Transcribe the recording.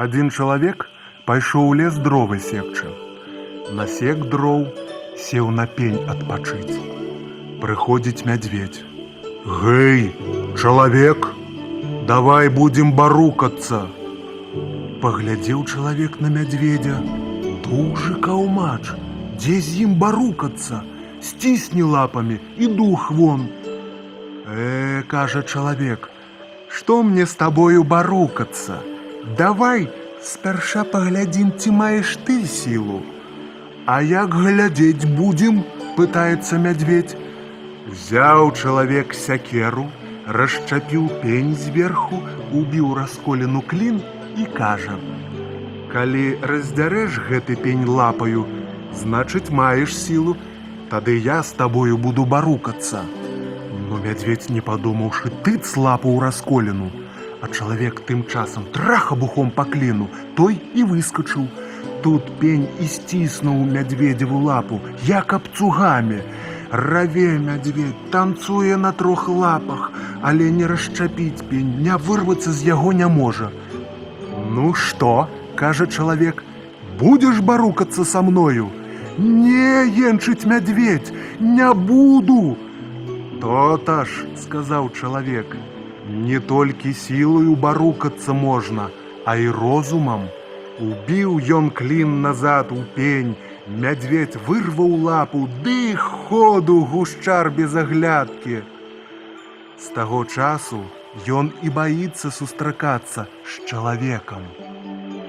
Адзін чалавек пайшоў у лес дровы секчы. Насек дроў, сеў на пень адпачыць. Прыходзіць мядзведь. Гэй, чалавек, давай будзем барукацца. Паглядзеў чалавек на мядзведзя. Дужы каўмач, дзе з ім барукацца, сцісні лапамі і дух вон. Э, кажа чалавек, што мне з табою барукацца? Давай спярша паглядзім, ці маеш ты сілу. А як глядзець будзем, пытаецца мядзведь. Взяў чалавек сякеру, расчапіў пень зверху, убіў расколену клін і кажа: « Калі раздзярэш гэты пень лапаю, значыць маеш сілу, тады я з табою буду барукацца. Но мядзведь, не падумаўшы, тыц лапу ў расколену, а чалавек тым часам трах абухом па кліну, той і выскачыў. Тут пень і сціснуў мядзведзеву лапу, як абцугамі. Раве мядзведь, танцуе на трох лапах, але не расчапіць пень, не вырвацца з яго не можа. Ну што, кажа чалавек, будзеш барукацца са мною. Не енчыць мядзведь, не буду. То-то ж, сказаў чалавек, не толькі сілою барукацца можна, а і розумам. Убіў ён клін назад у пень, мядзведь вырваў лапу, ды ходу гушчар без аглядкі. З таго часу ён і баіцца сустракацца з чалавекам.